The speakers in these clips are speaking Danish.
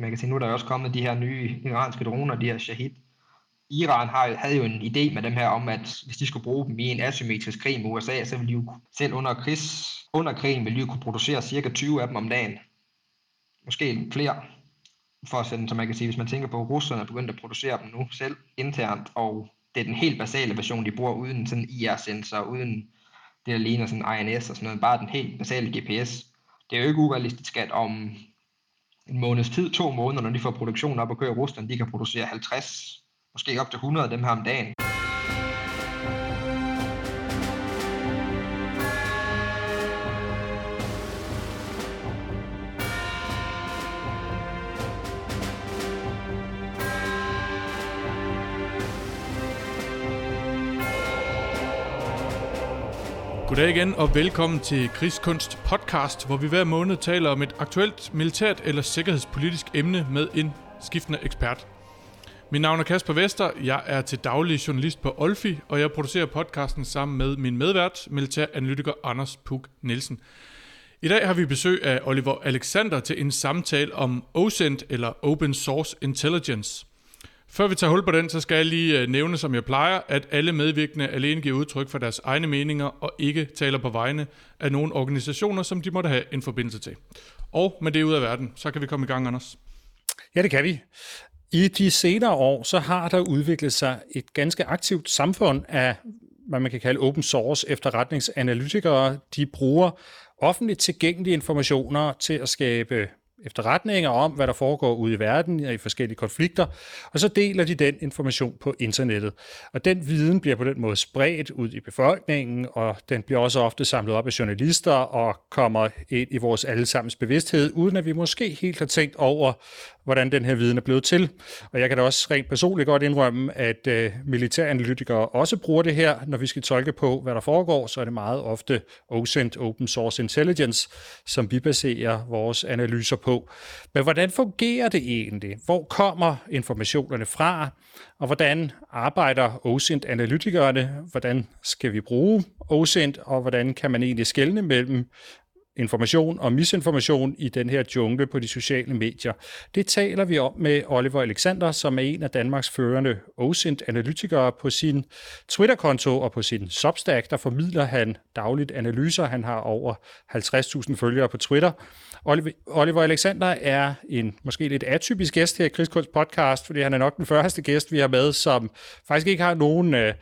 man kan sige, nu er der også kommet de her nye iranske droner, de her Shahid. Iran har, havde jo en idé med dem her om, at hvis de skulle bruge dem i en asymmetrisk krig med USA, så ville de jo selv under, krigs, under krigen ville de jo kunne producere cirka 20 af dem om dagen. Måske flere. For at sende, så man kan sige, hvis man tænker på, at russerne er begyndt at producere dem nu selv internt, og det er den helt basale version, de bruger uden sådan IR-sensor, uden det, der ligner sådan INS og sådan noget, bare den helt basale GPS. Det er jo ikke urealistisk, at om en måneds tid, to måneder, når de får produktionen op og kører i Rusland, de kan producere 50, måske op til 100 af dem her om dagen. Goddag igen og velkommen til Krigskunst podcast, hvor vi hver måned taler om et aktuelt militært eller sikkerhedspolitisk emne med en skiftende ekspert. Mit navn er Kasper Vester, jeg er til daglig journalist på Olfi, og jeg producerer podcasten sammen med min medvært, militæranalytiker Anders Puk Nielsen. I dag har vi besøg af Oliver Alexander til en samtale om OSINT eller Open Source Intelligence – før vi tager hul på den, så skal jeg lige øh, nævne, som jeg plejer, at alle medvirkende alene giver udtryk for deres egne meninger og ikke taler på vegne af nogle organisationer, som de måtte have en forbindelse til. Og med det ud af verden, så kan vi komme i gang, Anders. Ja, det kan vi. I de senere år, så har der udviklet sig et ganske aktivt samfund af, hvad man kan kalde open source efterretningsanalytikere. De bruger offentligt tilgængelige informationer til at skabe efterretninger om, hvad der foregår ude i verden i forskellige konflikter, og så deler de den information på internettet. Og den viden bliver på den måde spredt ud i befolkningen, og den bliver også ofte samlet op af journalister og kommer ind i vores allesammens bevidsthed, uden at vi måske helt har tænkt over, hvordan den her viden er blevet til. Og jeg kan da også rent personligt godt indrømme, at øh, militæranalytikere også bruger det her, når vi skal tolke på, hvad der foregår, så er det meget ofte OSINT, Open Source Intelligence, som vi baserer vores analyser på. Men hvordan fungerer det egentlig? Hvor kommer informationerne fra? Og hvordan arbejder OSINT-analytikerne? Hvordan skal vi bruge OSINT, og hvordan kan man egentlig skelne mellem information og misinformation i den her jungle på de sociale medier. Det taler vi om med Oliver Alexander, som er en af Danmarks førende OSINT-analytikere på sin Twitter-konto og på sin Substack. Der formidler han dagligt analyser. Han har over 50.000 følgere på Twitter. Oliver Alexander er en måske lidt atypisk gæst her i Krigskunst podcast, fordi han er nok den første gæst, vi har med, som faktisk ikke har nogen øh,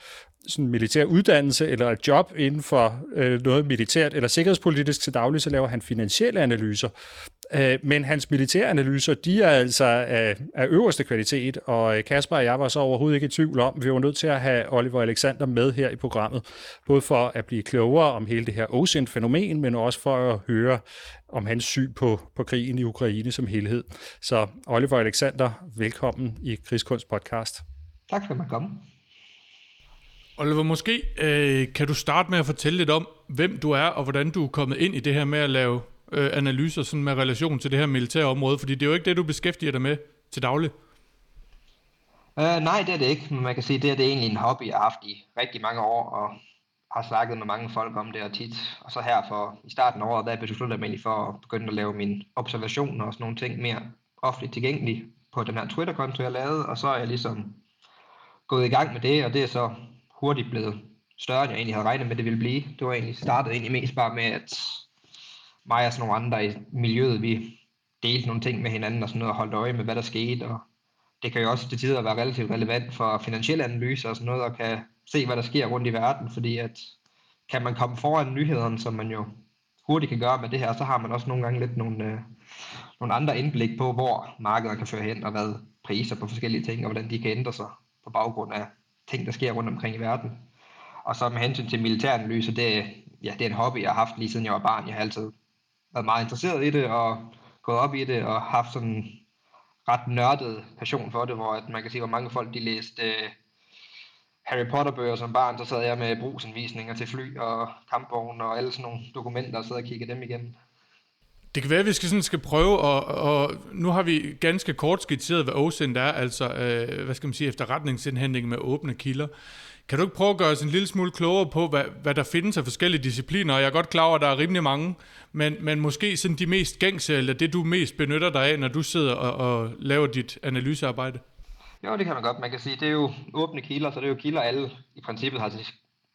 sådan militær uddannelse eller et job inden for øh, noget militært eller sikkerhedspolitisk til daglig, så laver han finansielle analyser. Øh, men hans militære analyser, de er altså af, af øverste kvalitet, og øh, Kasper og jeg var så overhovedet ikke i tvivl om, vi var nødt til at have Oliver Alexander med her i programmet, både for at blive klogere om hele det her OSINT-fænomen, men også for at høre om hans syn på, på krigen i Ukraine som helhed. Så Oliver Alexander, velkommen i Krigskunst podcast. Tak for at man komme. Oliver, måske øh, kan du starte med at fortælle lidt om, hvem du er, og hvordan du er kommet ind i det her med at lave øh, analyser sådan med relation til det her militære område, fordi det er jo ikke det, du beskæftiger dig med til daglig. Uh, nej, det er det ikke, men man kan sige, det er det egentlig en hobby, jeg har haft i rigtig mange år, og har snakket med mange folk om det og tit. Og så her for i starten af året, der besluttede jeg mig egentlig for at begynde at lave mine observationer og sådan nogle ting mere offentligt tilgængelige på den her Twitter-konto, jeg lavede, og så er jeg ligesom gået i gang med det, og det er så hurtigt blevet større, end jeg egentlig havde regnet med, det ville blive. Det var egentlig startet egentlig mest bare med, at mig og sådan nogle andre i miljøet, vi delte nogle ting med hinanden og sådan noget, og holdt øje med, hvad der skete, og det kan jo også til tider være relativt relevant for finansielle analyser og sådan noget, og kan se, hvad der sker rundt i verden, fordi at kan man komme foran nyhederne, som man jo hurtigt kan gøre med det her, så har man også nogle gange lidt nogle, øh, nogle andre indblik på, hvor markedet kan føre hen, og hvad priser på forskellige ting, og hvordan de kan ændre sig på baggrund af ting, der sker rundt omkring i verden. Og så med hensyn til militæranalyse, det, ja, det er en hobby, jeg har haft lige siden jeg var barn. Jeg har altid været meget interesseret i det, og gået op i det, og haft sådan en ret nørdet passion for det, hvor at man kan se, hvor mange folk de læste øh, Harry Potter-bøger som barn, så sad jeg med brugsanvisninger til fly og kampvogne og alle sådan nogle dokumenter, og sad og kiggede dem igennem. Det kan være, at vi skal, sådan skal prøve, og, og nu har vi ganske kort skitseret, hvad OSINT er, altså øh, hvad skal man sige, efterretningsindhentning med åbne kilder. Kan du ikke prøve at gøre os en lille smule klogere på, hvad, hvad der findes af forskellige discipliner? Jeg er godt klar over, at der er rimelig mange, men, men måske sådan de mest gængse, eller det du mest benytter dig af, når du sidder og, og laver dit analysearbejde? Jo, det kan man godt. Man kan sige, det er jo åbne kilder, så det er jo kilder, alle i princippet har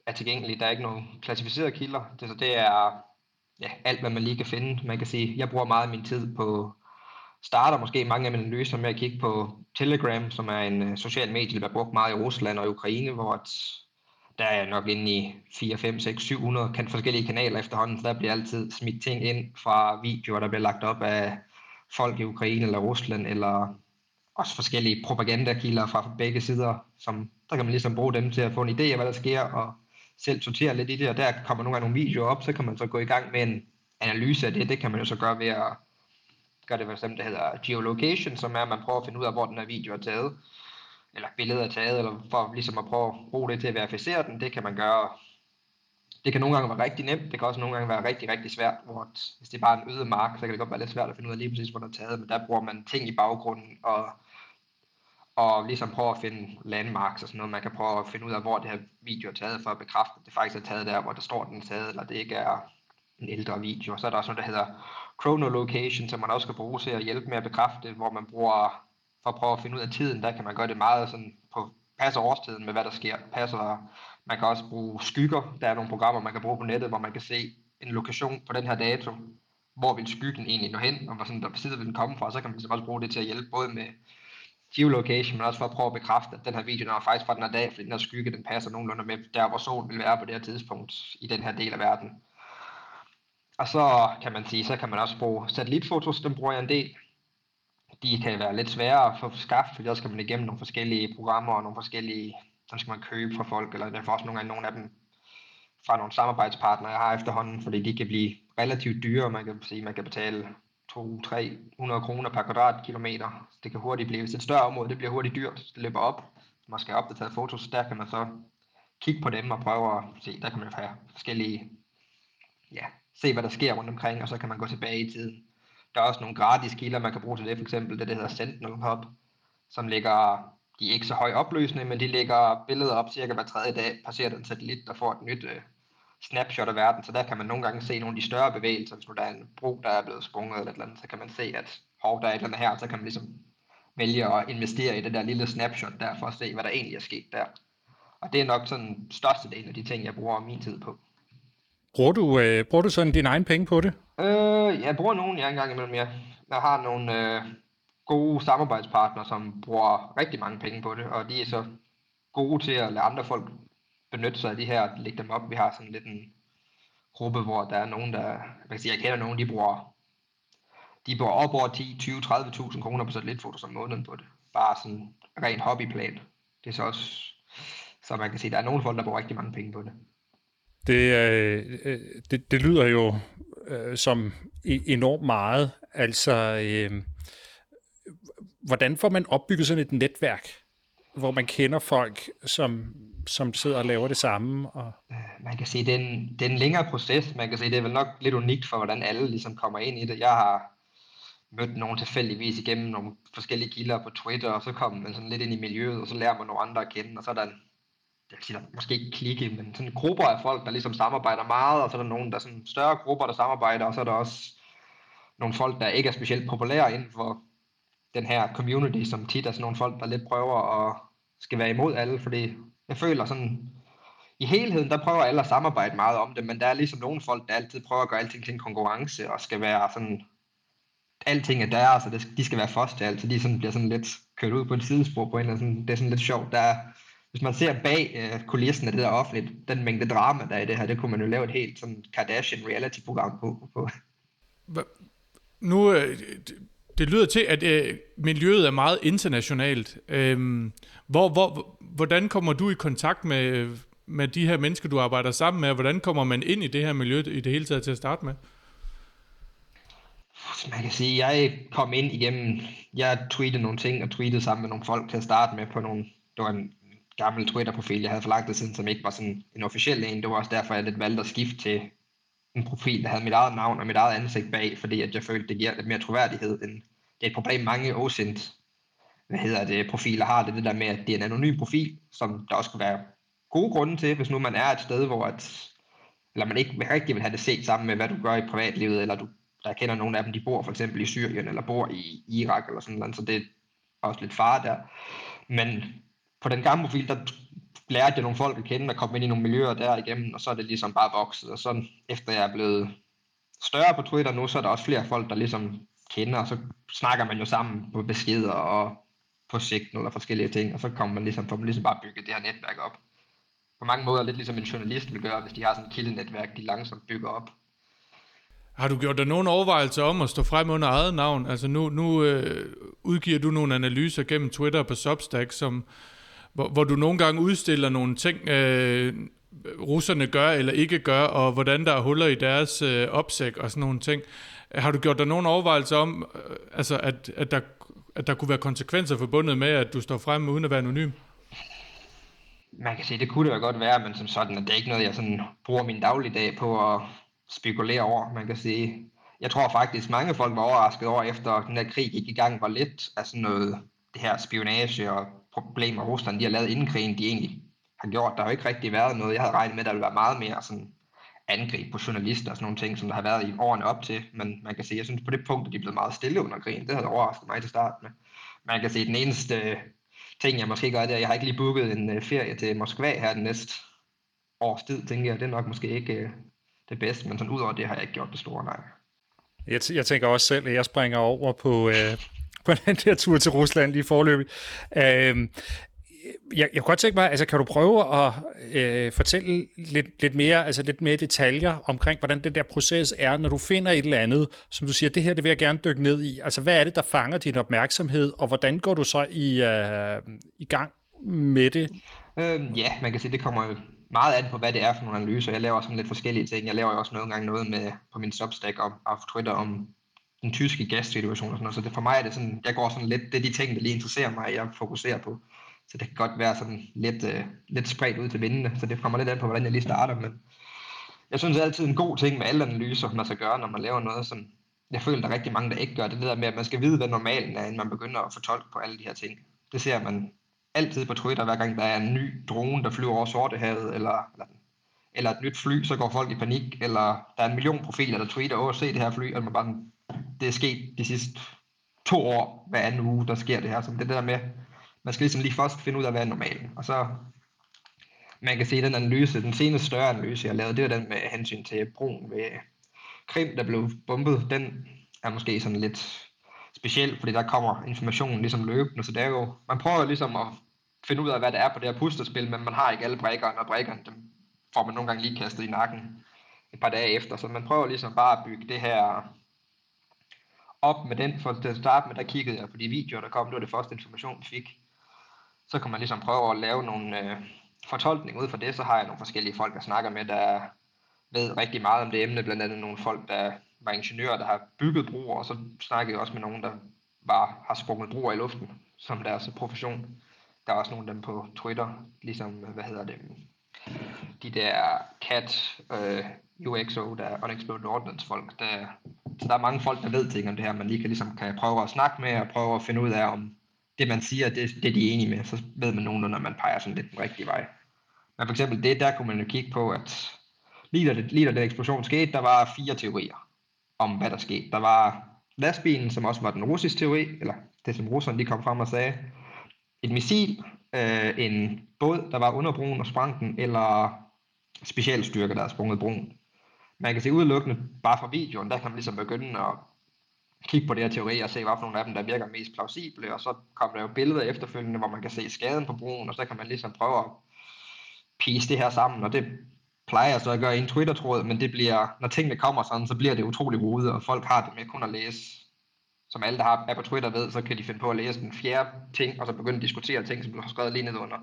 er tilgængelige. Der er ikke nogen klassificerede kilder. Det, så det er ja, alt, hvad man lige kan finde. Man kan sige, jeg bruger meget af min tid på, starter måske. Mange af mine analyser med at kigge på. Telegram, som er en øh, social medie, der bliver brugt meget i Rusland og Ukraine, hvor at, der er nok inde i 4, 5, 6, 700 kan, forskellige kanaler efterhånden, så der bliver altid smidt ting ind fra videoer, der bliver lagt op af folk i Ukraine eller Rusland, eller også forskellige propagandakilder fra begge sider, som der kan man ligesom bruge dem til at få en idé af, hvad der sker, og selv sortere lidt i det, og der kommer nogle gange nogle videoer op, så kan man så gå i gang med en analyse af det. Det kan man jo så gøre ved at gøre det for eksempel, det hedder geolocation, som er, at man prøver at finde ud af, hvor den her video er taget, eller billedet er taget, eller for ligesom at prøve at bruge det til at verificere den. Det kan man gøre det kan nogle gange være rigtig nemt, det kan også nogle gange være rigtig, rigtig svært, hvor hvis det er bare en øde mark, så kan det godt være lidt svært at finde ud af lige præcis, hvor den er taget, men der bruger man ting i baggrunden, og og ligesom prøve at finde landmarks og sådan noget. Man kan prøve at finde ud af, hvor det her video er taget, for at bekræfte, at det faktisk er taget der, hvor der står, den er taget, eller det ikke er en ældre video. Så er der også noget, der hedder chronolocation, som man også kan bruge til at hjælpe med at bekræfte, hvor man bruger, for at prøve at finde ud af tiden, der kan man gøre det meget sådan på passer årstiden med, hvad der sker. Passer, man kan også bruge skygger. Der er nogle programmer, man kan bruge på nettet, hvor man kan se en lokation på den her dato, hvor vil skyggen egentlig nå hen, og hvor sådan, der sidder vil den komme fra, så kan man ligesom også bruge det til at hjælpe både med geolocation, men også for at prøve at bekræfte, at den her video den er faktisk fra den her dag, fordi den her skygge, den passer nogenlunde med der, hvor solen vil være på det her tidspunkt i den her del af verden. Og så kan man sige, så kan man også bruge satellitfotos, dem bruger jeg en del. De kan være lidt sværere at få skaffet, fordi der skal man igennem nogle forskellige programmer og nogle forskellige, så skal man købe fra folk, eller derfor også nogle af nogle af dem fra nogle samarbejdspartnere, jeg har efterhånden, fordi de kan blive relativt dyre, man kan sige, man kan betale 200-300 kroner per kvadratkilometer. Det kan hurtigt blive, hvis et større område, det bliver hurtigt dyrt, det løber op. Man skal have opdateret fotos, der kan man så kigge på dem og prøve at se, der kan man have forskellige, ja, se hvad der sker rundt omkring, og så kan man gå tilbage i tiden. Der er også nogle gratis kilder, man kan bruge til det, for eksempel det, der hedder Sentinel Hub, som ligger, de er ikke så høj opløsende, men de lægger billeder op cirka hver tredje dag, passerer den satellit, der får et nyt øh, snapshot af verden, så der kan man nogle gange se nogle af de større bevægelser, hvis nu der er en bro, der er blevet sprunget eller et eller andet, så kan man se, at hov, der er et eller andet her, så kan man ligesom vælge at investere i det der lille snapshot der, for at se, hvad der egentlig er sket der. Og det er nok sådan største del af de ting, jeg bruger min tid på. Bruger du, øh, bruger du sådan dine egne penge på det? Øh, jeg bruger nogen, jeg engang imellem, ja. Jeg har nogle øh, gode samarbejdspartnere, som bruger rigtig mange penge på det, og de er så gode til at lade andre folk benytte sig af de her, lægge dem op. Vi har sådan lidt en gruppe, hvor der er nogen, der, jeg kan sige, jeg kender nogen, de bruger, de bruger op over 10, 20, 30.000 kroner på satellitfotos om måneden på det. Bare sådan ren hobbyplan. Det er så også, så man kan sige, der er nogle folk, der bruger rigtig mange penge på det. Det, øh, øh det, det lyder jo øh, som e-, enormt meget. Altså, øh, hvordan får man opbygget sådan et netværk, hvor man kender folk, som som sidder og laver det samme? Og... Øh, man kan sige, det er, en, det er en længere proces. Man kan sige, det er vel nok lidt unikt for, hvordan alle ligesom kommer ind i det. Jeg har mødt nogen tilfældigvis igennem nogle forskellige kilder på Twitter, og så kommer man sådan lidt ind i miljøet, og så lærer man nogle andre at kende, og så er der en, jeg vil sige, der måske ikke klikke, men sådan grupper af folk, der ligesom samarbejder meget, og så er der nogle, der er sådan større grupper, der samarbejder, og så er der også nogle folk, der ikke er specielt populære inden for den her community, som tit er sådan nogle folk, der lidt prøver at skal være imod alle, fordi jeg føler sådan, i helheden, der prøver alle at samarbejde meget om det, men der er ligesom nogle folk, der altid prøver at gøre alting til en konkurrence, og skal være sådan, alting er deres, så det, de skal være først til alt, så de sådan, bliver sådan lidt kørt ud på et sidespor på en eller anden, det er sådan lidt sjovt. Der er, hvis man ser bag øh, kulissen af det der offentligt, den mængde drama, der er i det her, det kunne man jo lave et helt sådan Kardashian reality-program på. på. Nu, øh, det lyder til, at øh, miljøet er meget internationalt. Øh, hvor, hvor, hvordan kommer du i kontakt med, med de her mennesker, du arbejder sammen med? Hvordan kommer man ind i det her miljø i det hele taget til at starte med? Altså, man kan sige, jeg kom ind igennem, jeg tweetede nogle ting og tweetede sammen med nogle folk til at starte med på nogle, det var en gammel Twitter-profil, jeg havde forlagt det siden, som ikke var sådan en officiel en. Det var også derfor, jeg lidt valgte at skifte til en profil, der havde mit eget navn og mit eget ansigt bag, fordi at jeg følte, det giver lidt mere troværdighed. End, det er et problem, mange OSINT hvad hedder det, profiler har, det det der med, at det er en anonym profil, som der også kan være gode grunde til, hvis nu man er et sted, hvor at, eller man ikke rigtig vil have det set sammen med, hvad du gør i privatlivet, eller du, der kender nogle af dem, de bor for eksempel i Syrien, eller bor i Irak, eller sådan noget, så det er også lidt far der. Men på den gamle profil, der lærte jeg nogle folk at kende, og kom ind i nogle miljøer der igennem, og så er det ligesom bare vokset, og så efter jeg er blevet større på Twitter nu, så er der også flere folk, der ligesom kender, og så snakker man jo sammen på beskeder og på signal eller forskellige ting, og så kommer man ligesom, får man ligesom bare bygget det her netværk op. På mange måder lidt ligesom en journalist vil gøre, hvis de har sådan et kildenetværk, de langsomt bygger op. Har du gjort dig nogen overvejelser om at stå frem under eget navn? Altså nu, nu øh, udgiver du nogle analyser gennem Twitter på Substack, som, hvor, hvor du nogle gange udstiller nogle ting, øh, russerne gør eller ikke gør, og hvordan der er huller i deres øh, opsæk og sådan nogle ting. Har du gjort dig nogen overvejelser om, øh, altså at, at, der, at der kunne være konsekvenser forbundet med, at du står frem uden at være anonym? Man kan sige, det kunne det jo godt være, men som sådan, at det er ikke noget, jeg sådan bruger min dagligdag på at spekulere over. Man kan sige, jeg tror faktisk, mange folk var overrasket over, efter den her krig gik i gang, hvor lidt af sådan noget, det her spionage og problemer, Rusland de har lavet inden krigen, de egentlig har gjort. Der har jo ikke rigtig været noget. Jeg havde regnet med, at der ville være meget mere sådan angreb på journalister og sådan nogle ting, som der har været i årene op til. Men man kan sige, jeg synes på det punkt, at de er blevet meget stille under krigen. Det havde overrasket mig til starten med. Man kan sige, at den eneste øh, ting, jeg måske gør, det er, at jeg har ikke lige booket en øh, ferie til Moskva her den næste års tid, tænker jeg. Det er nok måske ikke øh, det bedste, men sådan udover det har jeg ikke gjort det store, nej. Jeg, jeg tænker også selv, at jeg springer over på, øh, på den der tur til Rusland lige forløbig. Øh, jeg, jeg kunne godt tænke mig, altså kan du prøve at øh, fortælle lidt, lidt mere, altså lidt mere detaljer omkring, hvordan den der proces er, når du finder et eller andet, som du siger, det her, det vil jeg gerne dykke ned i. Altså hvad er det, der fanger din opmærksomhed, og hvordan går du så i, øh, i gang med det? Øhm, ja, man kan sige, det kommer jo meget an på, hvad det er for nogle analyser. Jeg laver sådan lidt forskellige ting. Jeg laver jo også nogle gange noget med på min Substack og, og Twitter om den tyske gassituation og sådan noget. Så det, for mig er det sådan, jeg går sådan lidt, det er de ting, der lige interesserer mig, jeg fokuserer på. Så det kan godt være sådan lidt, øh, lidt spredt ud til vindene, så det kommer lidt an på, hvordan jeg lige starter. Men jeg synes det er altid en god ting med alle analyser, man skal gøre, når man laver noget, som jeg føler, der er rigtig mange, der ikke gør. Det der med, at man skal vide, hvad normalen er, inden man begynder at fortolke på alle de her ting. Det ser man altid på Twitter, hver gang der er en ny drone, der flyver over Sortehavet, eller, eller, eller et nyt fly, så går folk i panik, eller der er en million profiler, der tweeter, åh, se det her fly, og man bare, det er sket de sidste to år, hver anden uge, der sker det her. Så det der med, man skal ligesom lige først finde ud af, hvad er normalen. Og så, man kan se den analyse, den seneste større analyse, jeg lavede, det var den med hensyn til broen ved Krim, der blev bombet. Den er måske sådan lidt speciel, fordi der kommer informationen ligesom løbende, så det er jo, man prøver ligesom at finde ud af, hvad det er på det her puslespil, men man har ikke alle brækkerne, og brækkerne, dem får man nogle gange lige kastet i nakken et par dage efter, så man prøver ligesom bare at bygge det her op med den, for til at starte med, der kiggede jeg på de videoer, der kom, det var det første information, vi fik, så kan man ligesom prøve at lave nogle øh, fortolkninger ud fra det, så har jeg nogle forskellige folk, der snakker med, der ved rigtig meget om det emne, blandt andet nogle folk, der var ingeniører, der har bygget broer, og så snakkede jeg også med nogen, der var, har sprunget broer i luften, som deres profession. Der er også nogle af dem på Twitter, ligesom, hvad hedder det, de der CAT, øh, UXO, der er Unexploded Ordnance folk. Der, så der er mange folk, der ved ting om det her, man lige kan, ligesom, kan prøve at snakke med, og prøve at finde ud af, om det man siger, det, det er de enige med, så ved man nogenlunde, når man peger sådan lidt den rigtige vej. Men for eksempel det, der kunne man jo kigge på, at lige da, det, lige da den eksplosion skete, der var fire teorier om, hvad der skete. Der var lastbilen, som også var den russiske teori, eller det som russerne lige kom frem og sagde, et missil, øh, en båd, der var under broen og sprang den, eller specialstyrker, der er sprunget broen. Man kan se udelukkende, bare fra videoen, der kan man ligesom begynde at kigge på det her teori og se, hvad for nogle af dem, der virker mest plausible, og så kommer der jo billeder efterfølgende, hvor man kan se skaden på broen, og så kan man ligesom prøve at pise det her sammen, og det plejer jeg så at gøre i en Twitter-tråd, men det bliver, når tingene kommer sådan, så bliver det utrolig rodet, og folk har det med kun at læse, som alle, der har, er på Twitter ved, så kan de finde på at læse den fjerde ting, og så begynde at diskutere ting, som du har skrevet lige nedenunder.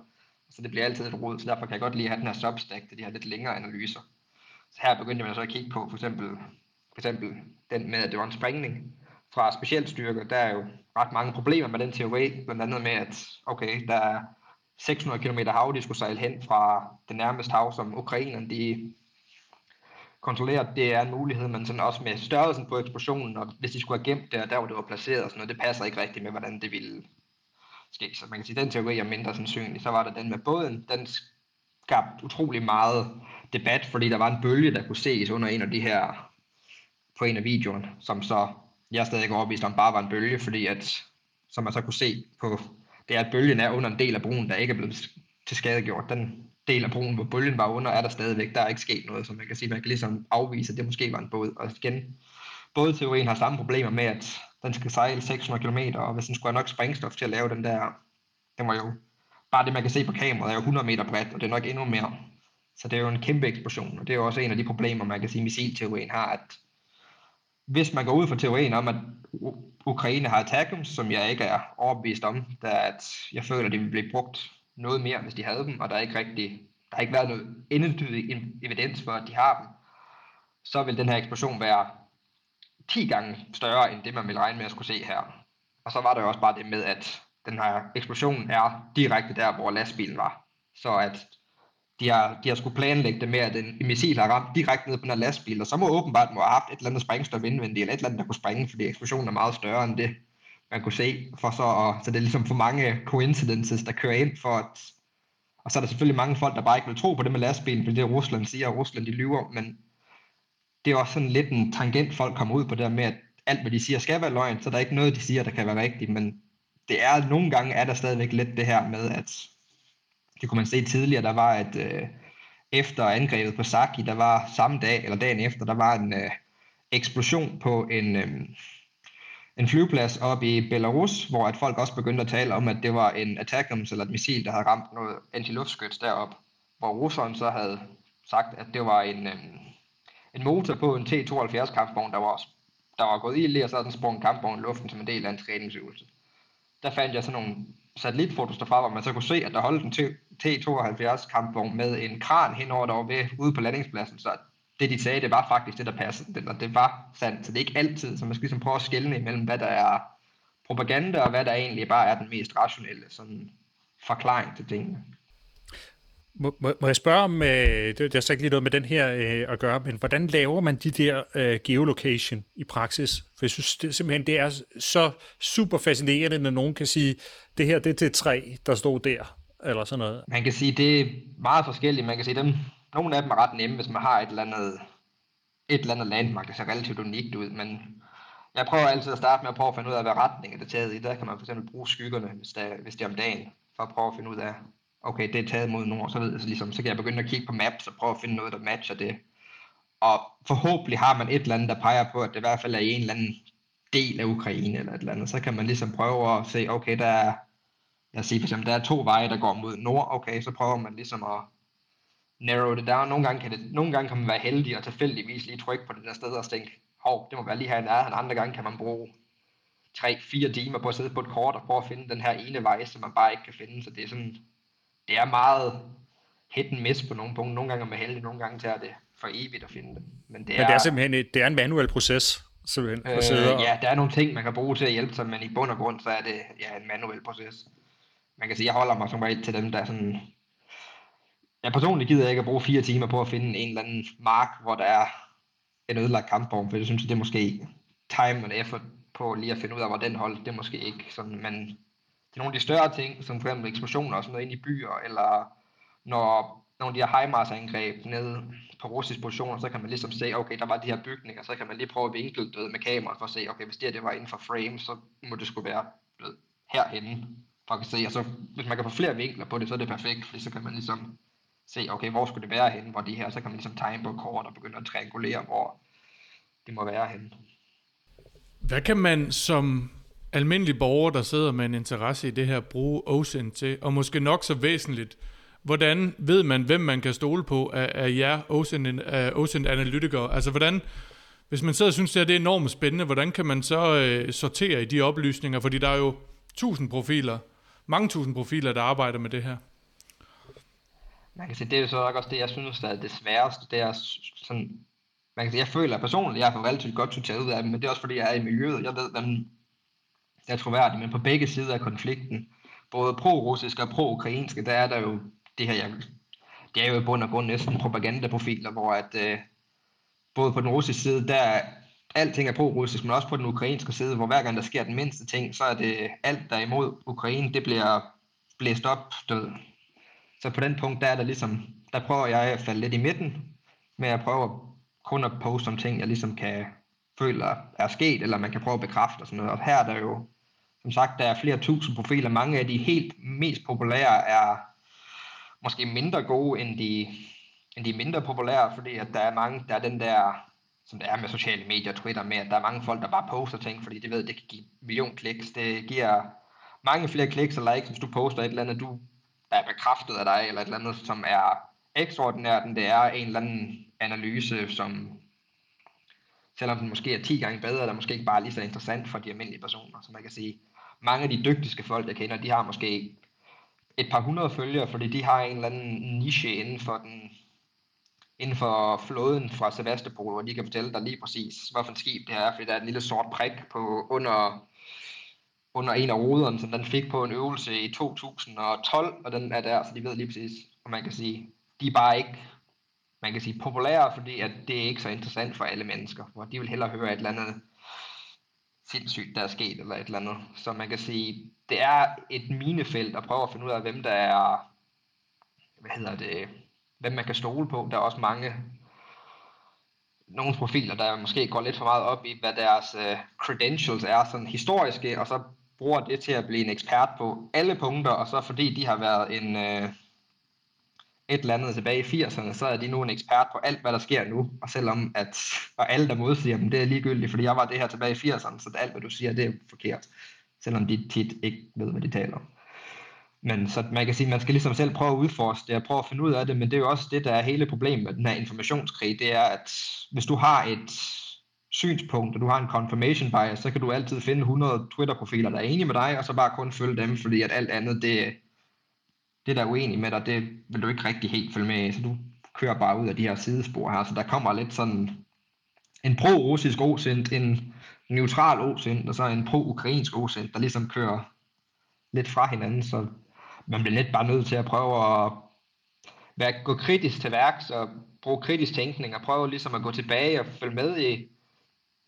Så det bliver altid et rod, så derfor kan jeg godt lide at have den her substack til de her lidt længere analyser. Så her begyndte man så at kigge på, for eksempel, for eksempel den med, at det var en springning fra specialstyrker. Der er jo ret mange problemer med den teori, blandt andet med, at okay, der er 600 km hav, de skulle sejle hen fra det nærmeste hav, som Ukrainerne de kontrollerer, det er en mulighed, men sådan også med størrelsen på eksplosionen, og hvis de skulle have gemt der, der hvor det var placeret og sådan noget, det passer ikke rigtigt med, hvordan det ville ske. Så man kan sige, at den teori er mindre sandsynlig. Så var der den med båden, den skabte utrolig meget debat, fordi der var en bølge, der kunne ses under en af de her, på en af videoerne, som så, jeg stadig ikke overbevist om, bare var en bølge, fordi at, som man så kunne se på, det er, at bølgen er under en del af broen, der ikke er blevet til skadegjort. Den del af broen, hvor bølgen var under, er der stadigvæk. Der er ikke sket noget, så man kan sige, man kan ligesom afvise, at det måske var en båd. Og igen, bådteorien har samme problemer med, at den skal sejle 600 km, og hvis den skulle have nok sprængstof til at lave den der, den var jo, bare det man kan se på kameraet, er jo 100 meter bredt, og det er nok endnu mere. Så det er jo en kæmpe eksplosion, og det er jo også en af de problemer, man kan sige, missilteorien har, at hvis man går ud fra teorien om, at Ukraine har attackums, som jeg ikke er overbevist om, da at jeg føler, at de vil blive brugt noget mere, hvis de havde dem, og der er ikke rigtig, der har ikke været noget endetydig evidens for, at de har dem, så vil den her eksplosion være 10 gange større, end det man vil regne med at skulle se her. Og så var der jo også bare det med, at den her eksplosion er direkte der, hvor lastbilen var. Så at de har, de har skulle planlægge det med, at en, missil har ramt direkte ned på den her lastbil, og så må åbenbart må have haft et eller andet sprængstof indvendigt, eller et eller andet, der kunne sprænge, fordi eksplosionen er meget større end det, man kunne se. For så, og, så det er ligesom for mange coincidences, der kører ind for at... Og så er der selvfølgelig mange folk, der bare ikke vil tro på det med lastbilen, fordi det Rusland siger, og Rusland de lyver, men det er også sådan lidt en tangent, folk kommer ud på det med, at alt hvad de siger skal være løgn, så der er ikke noget, de siger, der kan være rigtigt, men det er, nogle gange er der stadigvæk lidt det her med, at det kunne man se tidligere, der var at øh, efter angrebet på Saki, der var samme dag, eller dagen efter, der var en øh, eksplosion på en, øh, en flyveplads op i Belarus, hvor at folk også begyndte at tale om, at det var en attackums eller et missil, der havde ramt noget antiluftskyts derop, hvor russeren så havde sagt, at det var en, øh, en motor på en T-72 kampvogn, der var, der var gået i, og så havde den sprunget kampvogn i luften som en del af en træningsøvelse. Der fandt jeg sådan nogle satellitfotos derfra, hvor man så kunne se, at der holdt en T-72 kampvogn med en kran henover derovre ude på landingspladsen, så det de sagde, det var faktisk det, der passede, det, og det var sandt, så det er ikke altid, så man skal ligesom prøve at skelne imellem, hvad der er propaganda, og hvad der egentlig bare er den mest rationelle sådan, forklaring til tingene. Må, må, jeg spørge om, øh, det, det har så ikke lige noget med den her øh, at gøre, men hvordan laver man de der øh, geolocation i praksis? For jeg synes det, simpelthen, det er så super fascinerende, når nogen kan sige, det her det er det træ, der stod der, eller sådan noget. Man kan sige, det er meget forskelligt. Man kan sige, dem, nogle af dem er ret nemme, hvis man har et eller andet, et eller andet landmark, der ser relativt unikt ud, men jeg prøver altid at starte med at prøve at finde ud af, hvad retning er det taget i. Der kan man for eksempel bruge skyggerne, hvis, der, hvis det er om dagen, for at prøve at finde ud af, okay, det er taget mod nord, så, ved jeg, så, ligesom, så kan jeg begynde at kigge på maps og prøve at finde noget, der matcher det. Og forhåbentlig har man et eller andet, der peger på, at det i hvert fald er i en eller anden del af Ukraine eller et eller andet. Så kan man ligesom prøve at se, okay, der er, jeg siger for eksempel, der er to veje, der går mod nord, okay, så prøver man ligesom at narrow det down. Nogle gange kan, det, nogle gange kan man være heldig og tilfældigvis lige trykke på det der sted og tænke, hov, det må være lige her i nærheden. Andre gange kan man bruge 3-4 timer på at sidde på et kort og prøve at finde den her ene vej, som man bare ikke kan finde. Så det er sådan, det er meget hit and miss på nogle punkter. Nogle gange er man heldig, nogle gange tager det for evigt at finde det. Men det er, men det er simpelthen et, det er en manuel proces. Simpelthen, øh, og... Ja, der er nogle ting, man kan bruge til at hjælpe sig, men i bund og grund, så er det ja, en manuel proces. Man kan sige, jeg holder mig som regel til dem, der er sådan... Jeg personligt gider ikke at bruge fire timer på at finde en eller anden mark, hvor der er en ødelagt kampform, for jeg synes, det er måske time and effort på lige at finde ud af, hvor den holdt, det er måske ikke sådan, men det er nogle af de større ting, som for eksempel eksplosioner og sådan noget ind i byer, eller når nogle af de her HIMARS-angreb nede på russiske positioner, så kan man ligesom se, okay, der var de her bygninger, så kan man lige prøve at vinkle ved med kamera for at se, okay, hvis det her det var inden for frame, så må det skulle være ved, herhenne, for at se, og så hvis man kan få flere vinkler på det, så er det perfekt, fordi så kan man ligesom se, okay, hvor skulle det være henne, hvor de her, så kan man ligesom tegne på kort og begynde at triangulere, hvor det må være henne. Hvad kan man som almindelige borgere, der sidder med en interesse i det her, bruge OSINT til? Og måske nok så væsentligt, hvordan ved man, hvem man kan stole på af, af jer OSINT-analytikere? Altså hvordan, hvis man sidder og synes, at det er enormt spændende, hvordan kan man så øh, sortere i de oplysninger? Fordi der er jo tusind profiler, mange tusind profiler, der arbejder med det her. Man kan sige, det er jo så også det, jeg synes, der er det sværeste. Det er sådan, man kan sige, jeg føler personligt, jeg har relativt godt til ud af dem, men det er også fordi, jeg er i miljøet. Jeg ved, hvem er troværdig, men på begge sider af konflikten, både pro-russiske og pro-ukrainske, der er der jo det her, jeg, det er jo i bund og grund næsten propagandaprofiler, hvor at øh, både på den russiske side, der er alting er pro-russisk, men også på den ukrainske side, hvor hver gang der sker den mindste ting, så er det alt, der er imod Ukraine, det bliver blæst op, død. Så på den punkt, der er der ligesom, der prøver jeg at falde lidt i midten, med at prøve kun at poste om ting, jeg ligesom kan føle er sket, eller man kan prøve at bekræfte og sådan noget. Og her er der jo, som sagt, der er flere tusind profiler. Mange af de helt mest populære er måske mindre gode end de, end de mindre populære, fordi at der er mange, der er den der, som det er med sociale medier, Twitter, med at der er mange folk, der bare poster ting, fordi de ved, det kan give million kliks. Det giver mange flere kliks og likes, hvis du poster et eller andet, du er bekræftet af dig, eller et eller andet, som er ekstraordinært, end det er en eller anden analyse, som selvom den måske er 10 gange bedre, der måske ikke bare lige så interessant for de almindelige personer. Så man kan sige, mange af de dygtigste folk, jeg kender, de har måske et par hundrede følgere, fordi de har en eller anden niche inden for den inden for flåden fra Sevastopol, hvor de kan fortælle dig lige præcis, hvilken skib det er, fordi der er en lille sort prik på under, under en af ruderne, som den fik på en øvelse i 2012, og den er der, så de ved lige præcis, og man kan sige, de er bare ikke man kan sige populære, fordi at det er ikke så interessant for alle mennesker, hvor de vil hellere høre et eller andet sindssygt, der er sket, eller et eller andet. Så man kan sige, det er et minefelt at prøve at finde ud af, hvem der er, hvad hedder det, hvem man kan stole på. Der er også mange, nogle profiler, der måske går lidt for meget op i, hvad deres uh, credentials er, sådan historiske, og så bruger det til at blive en ekspert på alle punkter, og så fordi de har været en, uh, et eller andet tilbage i 80'erne, så er de nu en ekspert på alt, hvad der sker nu. Og selvom at, og alle, der modsiger dem, det er ligegyldigt, fordi jeg var det her tilbage i 80'erne, så alt, hvad du siger, det er forkert. Selvom de tit ikke ved, hvad de taler om. Men så man kan sige, at man skal ligesom selv prøve at udforske det og prøve at finde ud af det, men det er jo også det, der er hele problemet med den her informationskrig, det er, at hvis du har et synspunkt, og du har en confirmation bias, så kan du altid finde 100 Twitter-profiler, der er enige med dig, og så bare kun følge dem, fordi at alt andet, det, det, der er uenig med dig, det vil du ikke rigtig helt følge med så du kører bare ud af de her sidespor her, så der kommer lidt sådan en pro-russisk osint, en neutral osint, og så en pro-ukrainsk osint, der ligesom kører lidt fra hinanden, så man bliver lidt bare nødt til at prøve at være, gå kritisk til værks og bruge kritisk tænkning og prøve ligesom at gå tilbage og følge med i,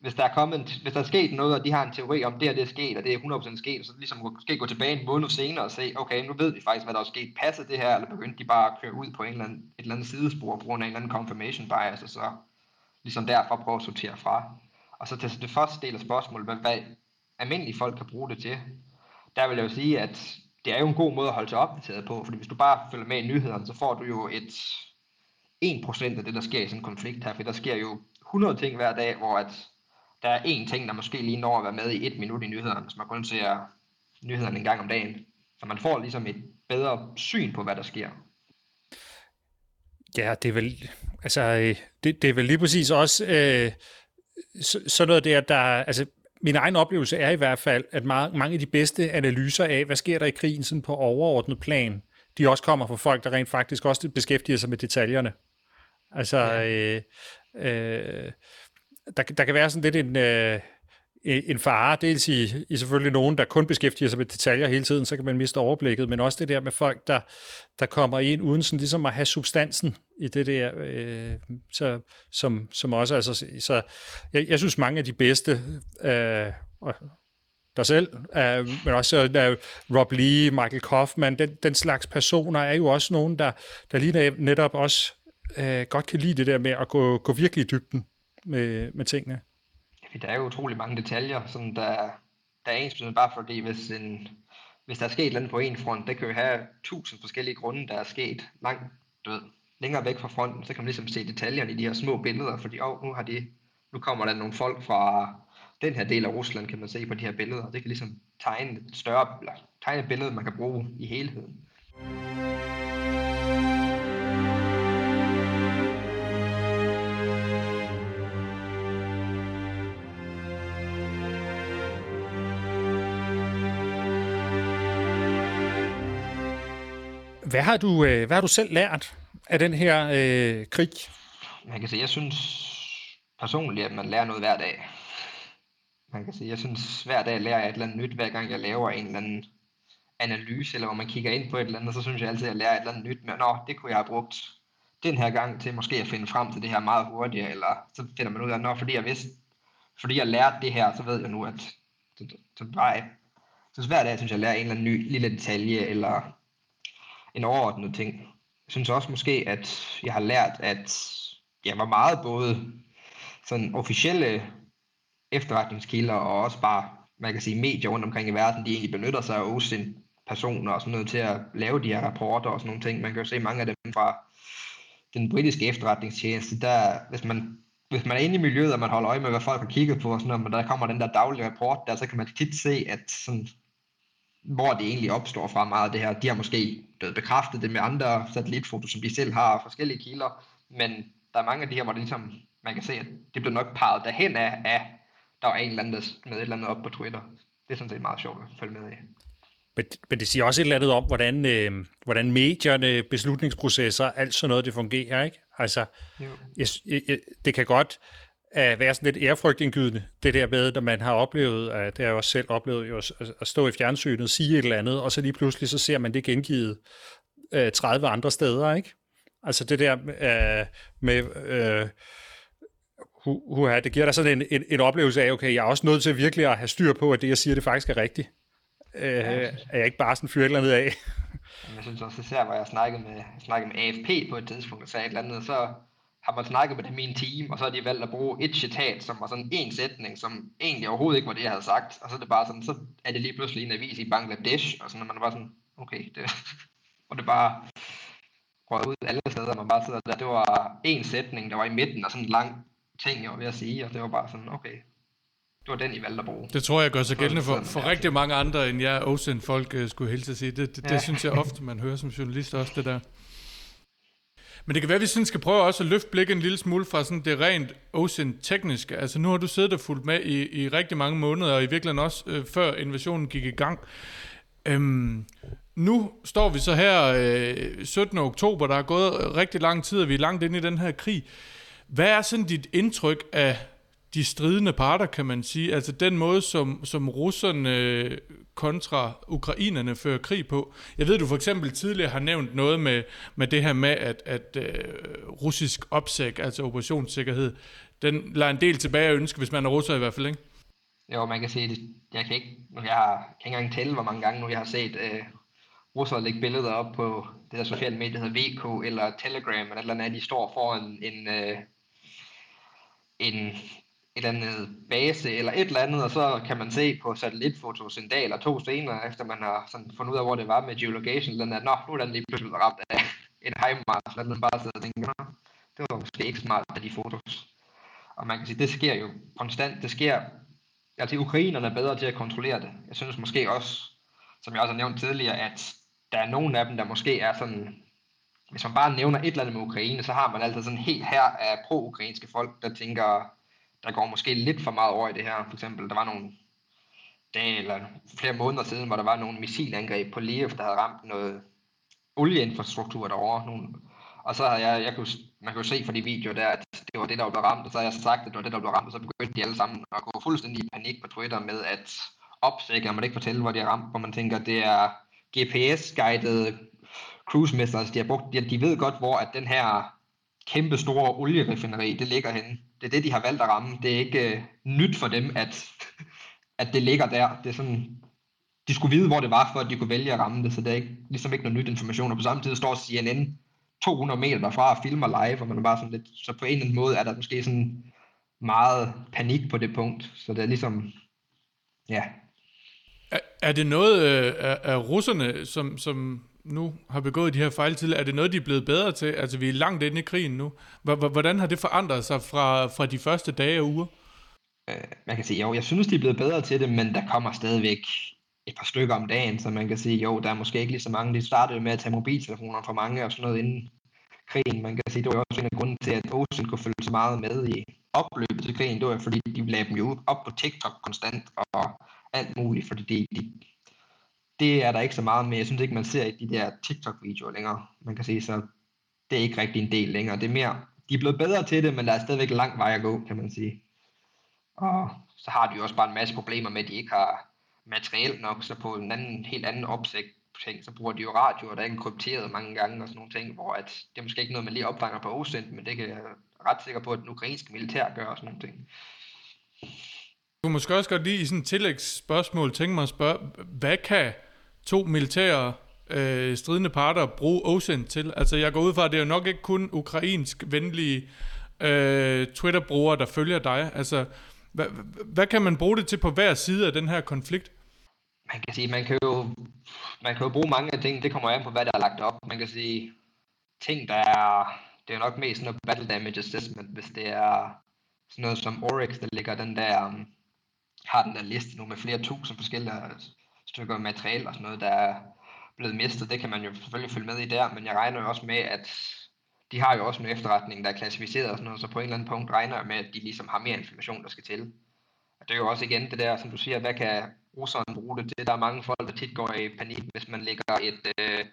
hvis der er kommet en, hvis der er sket noget, og de har en teori om, det her det er sket, og det er 100% sket, så ligesom måske gå tilbage en måned senere og se, okay, nu ved vi faktisk, hvad der er sket. Passer det her, eller begyndte de bare at køre ud på en eller anden, et eller andet sidespor på grund af en eller anden confirmation bias, og så ligesom derfor prøve at sortere fra. Og så til det første del af spørgsmålet, hvad, hvad almindelige folk kan bruge det til, der vil jeg jo sige, at det er jo en god måde at holde sig opdateret på, fordi hvis du bare følger med i nyhederne, så får du jo et 1% af det, der sker i sådan en konflikt her, for der sker jo 100 ting hver dag, hvor at der er én ting, der måske lige når at være med i et minut i nyhederne, hvis man kun ser nyhederne en gang om dagen. Så man får ligesom et bedre syn på, hvad der sker. Ja, det er vel, altså, øh, det, det er vel lige præcis også øh, sådan noget der, der, altså, min egen oplevelse er i hvert fald, at mange, mange af de bedste analyser af, hvad sker der i krigen sådan på overordnet plan, de også kommer fra folk, der rent faktisk også beskæftiger sig med detaljerne. Altså, ja. øh, øh, der, der kan være sådan lidt en, øh, en fare, dels i, i selvfølgelig nogen, der kun beskæftiger sig med detaljer hele tiden, så kan man miste overblikket, men også det der med folk, der, der kommer ind uden sådan ligesom at have substansen i det der, øh, så, som, som også, altså, så jeg, jeg synes mange af de bedste, øh, der selv, øh, men også øh, Rob Lee, Michael Kaufman, den, den slags personer er jo også nogen, der, der lige netop også øh, godt kan lide det der med at gå, gå virkelig i dybden med, med tingene? Der er jo utrolig mange detaljer, som der, der er ens bare fordi, hvis, en, hvis der er sket noget på en front, det kan jo have tusind forskellige grunde, der er sket langt død, længere væk fra fronten, så kan man ligesom se detaljerne i de her små billeder, fordi oh, nu, har de, nu kommer der nogle folk fra den her del af Rusland, kan man se på de her billeder, det kan ligesom tegne et større, eller tegne et billede, man kan bruge i helheden. Hvad har du, øh, hvad har du selv lært af den her øh, krig? Man kan sige, jeg synes personligt, at man lærer noget hver dag. Man kan sige, jeg synes hver dag lærer jeg et eller andet nyt, hver gang jeg laver en eller anden analyse, eller hvor man kigger ind på et eller andet, så synes jeg altid, at jeg lærer et eller andet nyt Men nå, det kunne jeg have brugt den her gang til måske at finde frem til det her meget hurtigere, eller så finder man ud af, nå, fordi jeg vidste, fordi jeg lærte det her, så ved jeg nu, at så, så så, så hver dag synes jeg, jeg lærer en eller anden ny lille detalje, eller en overordnet ting. Jeg synes også måske, at jeg har lært, at jeg var meget både sådan officielle efterretningskilder og også bare, man kan sige, medier rundt omkring i verden, de egentlig benytter sig af OSINT personer og sådan noget til at lave de her rapporter og sådan nogle ting. Man kan jo se mange af dem fra den britiske efterretningstjeneste, der, hvis man, hvis man er inde i miljøet, og man holder øje med, hvad folk har kigget på og sådan noget, men der kommer den der daglige rapport der, så kan man tit se, at sådan, hvor det egentlig opstår fra meget af det her. De har måske blevet bekræftet det med andre satellitfotos, som de selv har, forskellige kilder, men der er mange af de her, hvor det ligesom, man kan se, at det bliver nok parret derhen af, af der var en eller anden med et eller andet op på Twitter. Det er sådan set meget sjovt at følge med i. Men, men det siger også et eller andet om, hvordan, øh, hvordan medierne, beslutningsprocesser, alt sådan noget, det fungerer, ikke? Altså, jeg, jeg, det kan godt uh, være sådan lidt ærefrygtindgydende, det der med, når man har oplevet, uh, det har jeg også selv oplevet, jo, at, at stå i fjernsynet, sige et eller andet, og så lige pludselig, så ser man det gengivet uh, 30 andre steder, ikke? Altså det der uh, med... Uh, uh, det giver dig sådan en, en, en oplevelse af, okay, jeg er også nødt til virkelig at have styr på, at det, jeg siger, det faktisk er rigtigt. Øh, er jeg ikke bare sådan fyre et eller andet af? jeg synes også især, hvor jeg snakkede med, snakkede med AFP på et tidspunkt, og sagde et eller andet, så har man snakket med dem i en team, og så har de valgt at bruge et citat, som var sådan en sætning, som egentlig overhovedet ikke var det, jeg havde sagt, og så er det bare sådan, så er det lige pludselig en avis i Bangladesh, og sådan, og man bare sådan, okay, det, og det bare røg ud alle steder, man bare sidder der, det var en sætning, der var i midten, og sådan en lang ting, jeg var ved at sige, og det var bare sådan, okay, det var den, I valgte at bruge. Det tror jeg gør sig gældende for, for rigtig mange andre, end jeg Ocean folk uh, skulle hilse at sige. Det, det, ja. det synes jeg ofte, man hører som journalist også, det der. Men det kan være, at vi sådan skal prøve også at løfte blikket en lille smule fra sådan det rent ocean tekniske. Altså nu har du siddet og fulgt med i, i rigtig mange måneder, og i virkeligheden også øh, før invasionen gik i gang. Øhm, nu står vi så her øh, 17. oktober, der er gået rigtig lang tid, og vi er langt inde i den her krig. Hvad er sådan dit indtryk af de stridende parter, kan man sige. Altså den måde, som, som russerne øh, kontra ukrainerne fører krig på. Jeg ved, du for eksempel tidligere har nævnt noget med, med det her med, at, at uh, russisk opsæk, altså operationssikkerhed, den lader en del tilbage at ønske, hvis man er russer i hvert fald, ikke? Jo, man kan sige, det. jeg kan ikke, jeg har, kan ikke engang tælle, hvor mange gange nu jeg har set uh, russere lægge billeder op på det der sociale medie, der hedder VK eller Telegram, eller eller andet, de står foran en, uh, en eller andet base eller et eller andet, og så kan man se på satellitfotos en dag eller to senere, efter man har sådan fundet ud af, hvor det var med geolocation, den at, nå, nu er den lige pludselig ramt af en hejmars, eller den bare sidder og tænker, nå, det var måske ikke smart af de fotos. Og man kan sige, det sker jo konstant, det sker, altså ukrainerne er bedre til at kontrollere det. Jeg synes måske også, som jeg også har nævnt tidligere, at der er nogen af dem, der måske er sådan, hvis man bare nævner et eller andet med Ukraine, så har man altid sådan helt her af pro-ukrainske folk, der tænker, der går måske lidt for meget over i det her. For eksempel, der var nogle dage eller flere måneder siden, hvor der var nogle missilangreb på Liev, der havde ramt noget olieinfrastruktur derovre. Nogle, og så havde jeg, jeg kunne, man kunne se fra de videoer der, at det var det, der blev ramt, og så havde jeg sagt, at det var det, der blev ramt, og så begyndte de alle sammen at gå fuldstændig i panik på Twitter med, at opsækker, man ikke fortælle, hvor de er ramt, hvor man tænker, det er GPS-guidede cruise missiles, de har brugt, de, de ved godt, hvor at den her kæmpe store olierefineri, det ligger henne. Det er det, de har valgt at ramme. Det er ikke øh, nyt for dem, at, at det ligger der. Det er sådan, de skulle vide, hvor det var, for at de kunne vælge at ramme det, så det er ikke, ligesom ikke noget nyt information. Og på samme tid står CNN 200 meter derfra og filmer live, og man er bare sådan lidt, så på en eller anden måde er der måske sådan meget panik på det punkt. Så det er ligesom, ja. Er, er det noget øh, af, af russerne, som, som nu har begået de her fejl til, er det noget, de er blevet bedre til? Altså, vi er langt inde i krigen nu. Hvordan har det forandret sig fra, fra de første dage og uger? Øh, man kan sige, jo, jeg synes, de er blevet bedre til det, men der kommer stadigvæk et par stykker om dagen, så man kan sige, jo, der er måske ikke lige så mange. De startede med at tage mobiltelefoner for mange og sådan noget inden krigen. Man kan sige, det var også en af grunden til, at Ocean kunne følge så meget med i opløbet til krigen. Det var fordi, de lagde dem jo op på TikTok konstant og alt muligt, fordi de, de det er der ikke så meget med. Jeg synes ikke, man ser i de der TikTok-videoer længere. Man kan sige, så det er ikke rigtig en del længere. Det er mere, de er blevet bedre til det, men der er stadigvæk lang vej at gå, kan man sige. Og så har de jo også bare en masse problemer med, at de ikke har materiel nok, så på en anden, helt anden opsigt ting, så bruger de jo radioer, der er ikke krypteret mange gange og sådan nogle ting, hvor at det er måske ikke noget, man lige opfanger på OSINT, men det kan jeg ret sikker på, at den ukrainske militær gør og sådan nogle ting. Du kunne måske også godt lige i sådan et tillægsspørgsmål tænke mig at spørge, hvad kan to militære øh, stridende parter bruge OSINT til? Altså jeg går ud fra, at det er jo nok ikke kun ukrainsk venlige øh, Twitter-brugere, der følger dig. Altså hvad, hvad kan man bruge det til på hver side af den her konflikt? Man kan sige, man kan jo, man kan jo bruge mange ting. Det kommer an på, hvad der er lagt op. Man kan sige, ting, der er, det er nok mest noget battle damage assessment, hvis det er sådan noget som Oryx, der ligger den der, um, har den der liste nu med flere tusind forskellige stykker materiale og sådan noget, der er blevet mistet. Det kan man jo selvfølgelig følge med i der, men jeg regner jo også med, at de har jo også en efterretning, der er klassificeret og sådan noget, så på en eller anden punkt regner jeg med, at de ligesom har mere information, der skal til. Og det er jo også igen det der, som du siger, hvad kan russerne bruge det til? Der er mange folk, der tit går i panik, hvis man lægger et øh,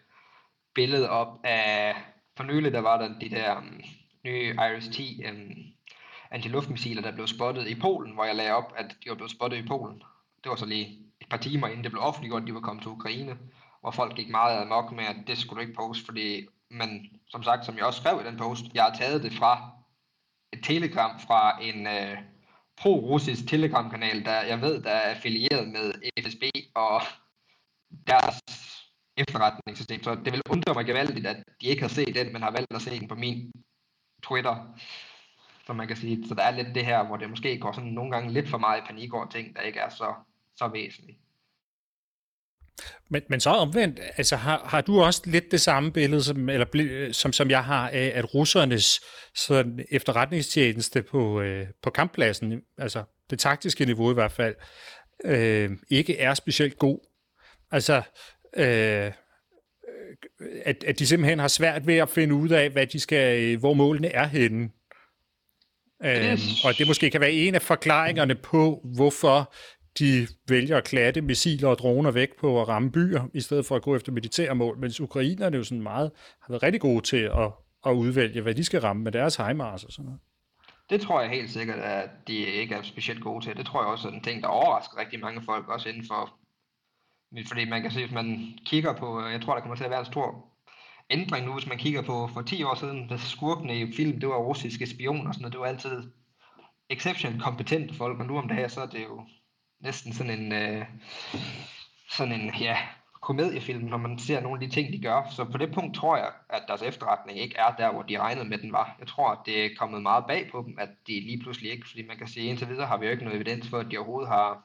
billede op af, for nylig der var der de der øh, nye IRIS-T øh, antiluftmissiler, der blev spottet i Polen, hvor jeg lagde op, at de var blevet spottet i Polen. Det var så lige et par timer inden det blev offentliggjort, at de var kommet til Ukraine, hvor folk gik meget amok med, at det skulle du ikke poste, fordi men som sagt, som jeg også skrev i den post, jeg har taget det fra et telegram fra en øh, pro-russisk telegramkanal, der jeg ved, der er affilieret med FSB og deres efterretningssystem. Så det vil undre mig gevaldigt, at de ikke har set den, men har valgt at se den på min Twitter. Så man kan sige, så der er lidt det her, hvor det måske går sådan nogle gange lidt for meget i panik over ting, der ikke er så, så væsentlige. Men, men så omvendt, altså har, har du også lidt det samme billede, som, eller, som, som jeg har af, at russernes sådan, efterretningstjeneste på, øh, på kamppladsen, altså det taktiske niveau i hvert fald, øh, ikke er specielt god. Altså, øh, at, at de simpelthen har svært ved at finde ud af, hvad de skal, øh, hvor målene er henne. Øh, og det måske kan være en af forklaringerne på, hvorfor de vælger at klatte missiler og droner væk på at ramme byer, i stedet for at gå efter militære mål, mens ukrainerne jo sådan meget har været rigtig gode til at, at udvælge, hvad de skal ramme med deres HIMARS og sådan noget. Det tror jeg helt sikkert, at de ikke er specielt gode til. Det tror jeg også er en ting, der overrasker rigtig mange folk, også inden for... Fordi man kan se, hvis man kigger på... Jeg tror, der kommer til at være en stor ændring nu, hvis man kigger på for 10 år siden, da skurkene i film, det var russiske spioner og sådan noget. Det var altid exceptionelt kompetente folk, og nu om det her, så er det jo næsten sådan en, øh, sådan en ja, komediefilm, når man ser nogle af de ting, de gør. Så på det punkt tror jeg, at deres efterretning ikke er der, hvor de regnede med, den var. Jeg tror, at det er kommet meget bag på dem, at de lige pludselig ikke, fordi man kan sige, indtil videre har vi jo ikke noget evidens for, at de overhovedet har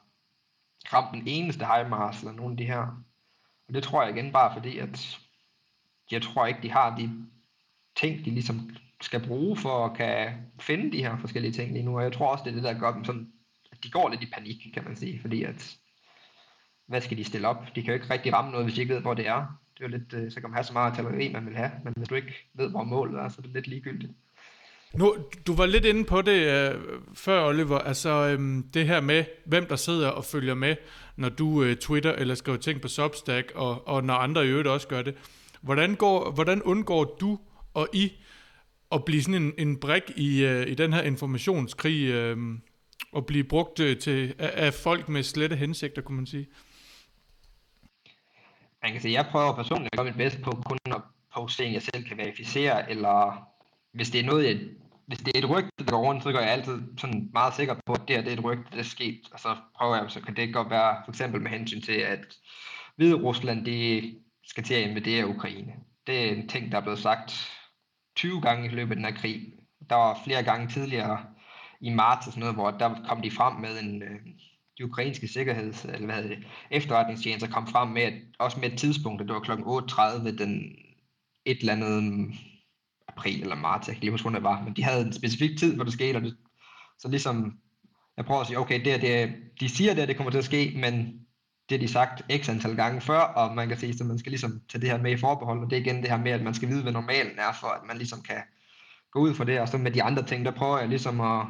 ramt den eneste HIMARS eller nogle af de her. Og det tror jeg igen bare fordi, at jeg tror ikke, de har de ting, de ligesom skal bruge for at kan finde de her forskellige ting lige nu. Og jeg tror også, det er det, der gør dem sådan de går lidt i panik, kan man sige, fordi at, hvad skal de stille op? De kan jo ikke rigtig ramme noget, hvis de ikke ved, hvor det er. Det er jo lidt, øh, så kan man have så meget artilleri, man vil have, men hvis du ikke ved, hvor målet er, så er det lidt ligegyldigt. Nu, du var lidt inde på det uh, før, Oliver, altså um, det her med, hvem der sidder og følger med, når du uh, twitter eller skriver ting på Substack, og, og når andre i øvrigt også gør det. Hvordan, går, hvordan undgår du og I at blive sådan en, en brik i, uh, i den her informationskrig, uh, og blive brugt øh, til, af, af folk med slette hensigter, kunne man sige? Man kan sige, jeg prøver personligt at gøre mit bedste på kun at poste ting, jeg selv kan verificere, eller hvis det er noget, jeg, hvis det er et rygte, der går rundt, så går jeg altid sådan meget sikker på, at det her det er et rygte, det er sket, og så prøver jeg, så kan det godt være, for eksempel med hensyn til, at Hvide Rusland, det skal til at invadere Ukraine. Det er en ting, der er blevet sagt 20 gange i løbet af den her krig. Der var flere gange tidligere i marts og sådan noget, hvor der kom de frem med en, øh, de ukrainske sikkerheds, eller hvad det, efterretningstjenester kom frem med, at, også med et tidspunkt, at det var kl. 8.30 den et eller andet mm, april eller marts, jeg kan lige huske, det var, men de havde en specifik tid, hvor det skete, og det, så ligesom, jeg prøver at sige, okay, det, det, de siger det, det kommer til at ske, men det de sagt x antal gange før, og man kan sige, at man skal ligesom tage det her med i forbehold, og det er igen det her med, at man skal vide, hvad normalen er, for at man ligesom kan gå ud fra det, og så med de andre ting, der prøver jeg ligesom at,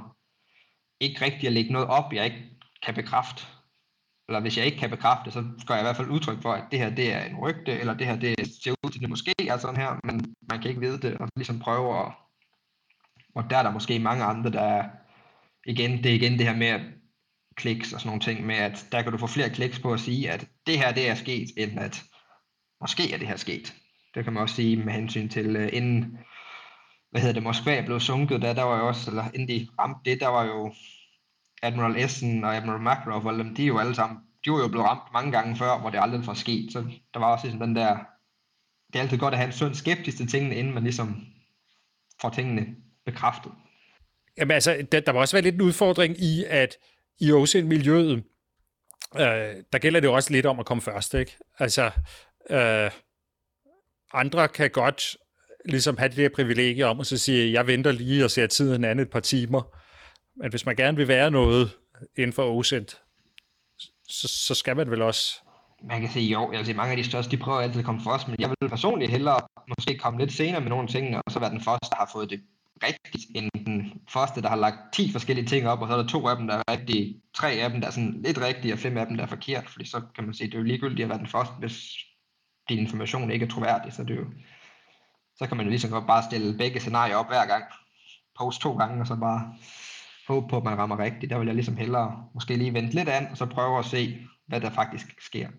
ikke rigtig at lægge noget op, jeg ikke kan bekræfte. Eller hvis jeg ikke kan bekræfte, så skal jeg i hvert fald udtryk for, at det her det er en rygte, eller det her det ser ud til, det måske er sådan her, men man kan ikke vide det, og ligesom prøve at... Og der er der måske mange andre, der... Igen, det er igen det her med at kliks og sådan nogle ting, med at der kan du få flere kliks på at sige, at det her det er sket, end at måske er det her sket. Det kan man også sige med hensyn til, uh, inden hvad hedder det, Moskva blev sunket, der, der var jo også, eller inden de ramte det, der var jo Admiral Essen og Admiral Makarov, og dem, de er jo alle sammen, de var jo blevet ramt mange gange før, hvor det aldrig var sket, så der var også ligesom den der det er altid godt at have en sund skeptisk til tingene, inden man ligesom får tingene bekræftet. Jamen altså, der, der må også være lidt en udfordring i, at i OSINT-miljøet, øh, der gælder det også lidt om at komme først, ikke? Altså, øh, andre kan godt ligesom have det der privilegie om at så sige, jeg venter lige og ser tiden anden et par timer. Men hvis man gerne vil være noget inden for OSINT, så, så skal man vel også man kan sige jo, altså mange af de største, de prøver altid at komme først, men jeg vil personligt hellere måske komme lidt senere med nogle ting, og så være den første, der har fået det rigtigt, end den første, der har lagt 10 forskellige ting op, og så er der to af dem, der er rigtige, tre af dem, der er sådan lidt rigtige, og fem af dem, der er forkert, fordi så kan man sige, det er jo ligegyldigt at være den første, hvis din information ikke er troværdig, så det er jo, så kan man jo ligesom godt bare stille begge scenarier op hver gang, post to gange, og så bare håbe på, at man rammer rigtigt. Der vil jeg ligesom hellere måske lige vente lidt an, og så prøve at se, hvad der faktisk sker.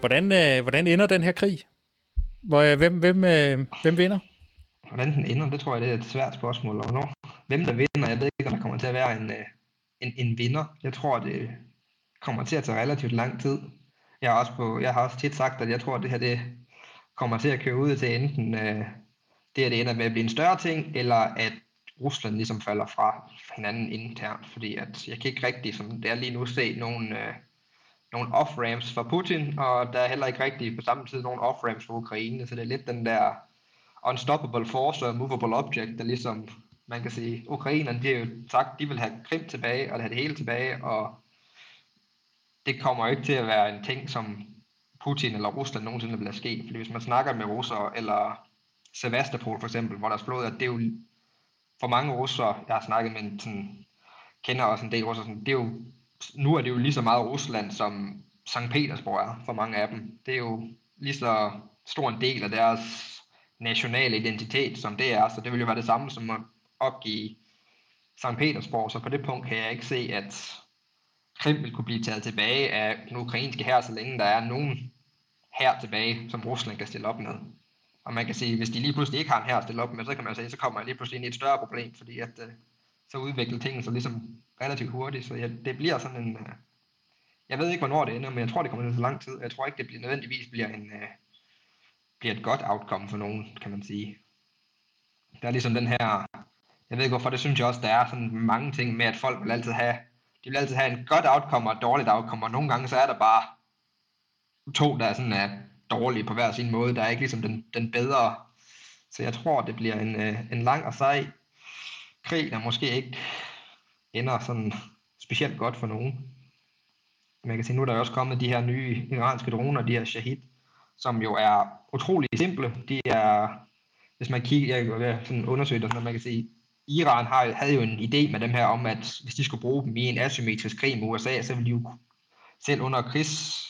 Hvordan, øh, hvordan ender den her krig? Hvor, øh, hvem, hvem, øh, hvem vinder? Hvordan den ender, det tror jeg, det er et svært spørgsmål. Og når, hvem der vinder, jeg ved ikke, om der kommer til at være en, øh, en, en vinder. Jeg tror, det kommer til at tage relativt lang tid. Jeg har også, på, jeg har også tit sagt, at jeg tror, at det her det kommer til at køre ud til enten øh, det, at det ender med at blive en større ting, eller at Rusland ligesom falder fra hinanden internt, fordi at jeg kan ikke rigtig, som det er lige nu, se nogen, øh, nogle off-ramps for Putin, og der er heller ikke rigtig på samme tid nogle off-ramps for Ukraine, så det er lidt den der unstoppable force og movable object, der ligesom, man kan sige, ukrainerne, de har jo sagt, de vil have Krim tilbage, og have det hele tilbage, og det kommer ikke til at være en ting, som Putin eller Rusland nogensinde vil lade ske, fordi hvis man snakker med russere, eller Sevastopol for eksempel, hvor der er at det er jo for mange russere, jeg har snakket med, sådan, kender også en del russere, sådan, det er jo nu er det jo lige så meget Rusland, som St. Petersborg er for mange af dem. Det er jo lige så stor en del af deres nationale identitet, som det er, så det vil jo være det samme som at opgive St. Petersborg, så på det punkt kan jeg ikke se, at Krim vil kunne blive taget tilbage af den ukrainske her, så længe der er nogen her tilbage, som Rusland kan stille op med. Og man kan sige, hvis de lige pludselig ikke har en her at stille op med, så kan man sige, så kommer jeg lige pludselig ind i et større problem, fordi at, øh, så udvikler tingene sig ligesom relativt hurtigt, så jeg, det bliver sådan en, øh, jeg ved ikke, hvornår det ender, men jeg tror, det kommer til så lang tid, jeg tror ikke, det bliver, nødvendigvis bliver, en, uh, bliver et godt outcome for nogen, kan man sige. Der er ligesom den her, jeg ved ikke hvorfor, det synes jeg også, der er sådan mange ting med, at folk vil altid have, de vil altid have en godt outcome og et dårligt outcome, og nogle gange så er der bare to, der er sådan er dårlige på hver sin måde, der er ikke ligesom den, den bedre. Så jeg tror, det bliver en, øh, en lang og sej krig, der måske ikke ender sådan specielt godt for nogen. Man kan sige, nu er der også kommet de her nye iranske droner, de her Shahid, som jo er utrolig simple. De er, hvis man kigger, jeg vil sådan undersøge det, man kan sige, Iran har, havde jo en idé med dem her om, at hvis de skulle bruge dem i en asymmetrisk krig med USA, så ville de jo selv under krigs,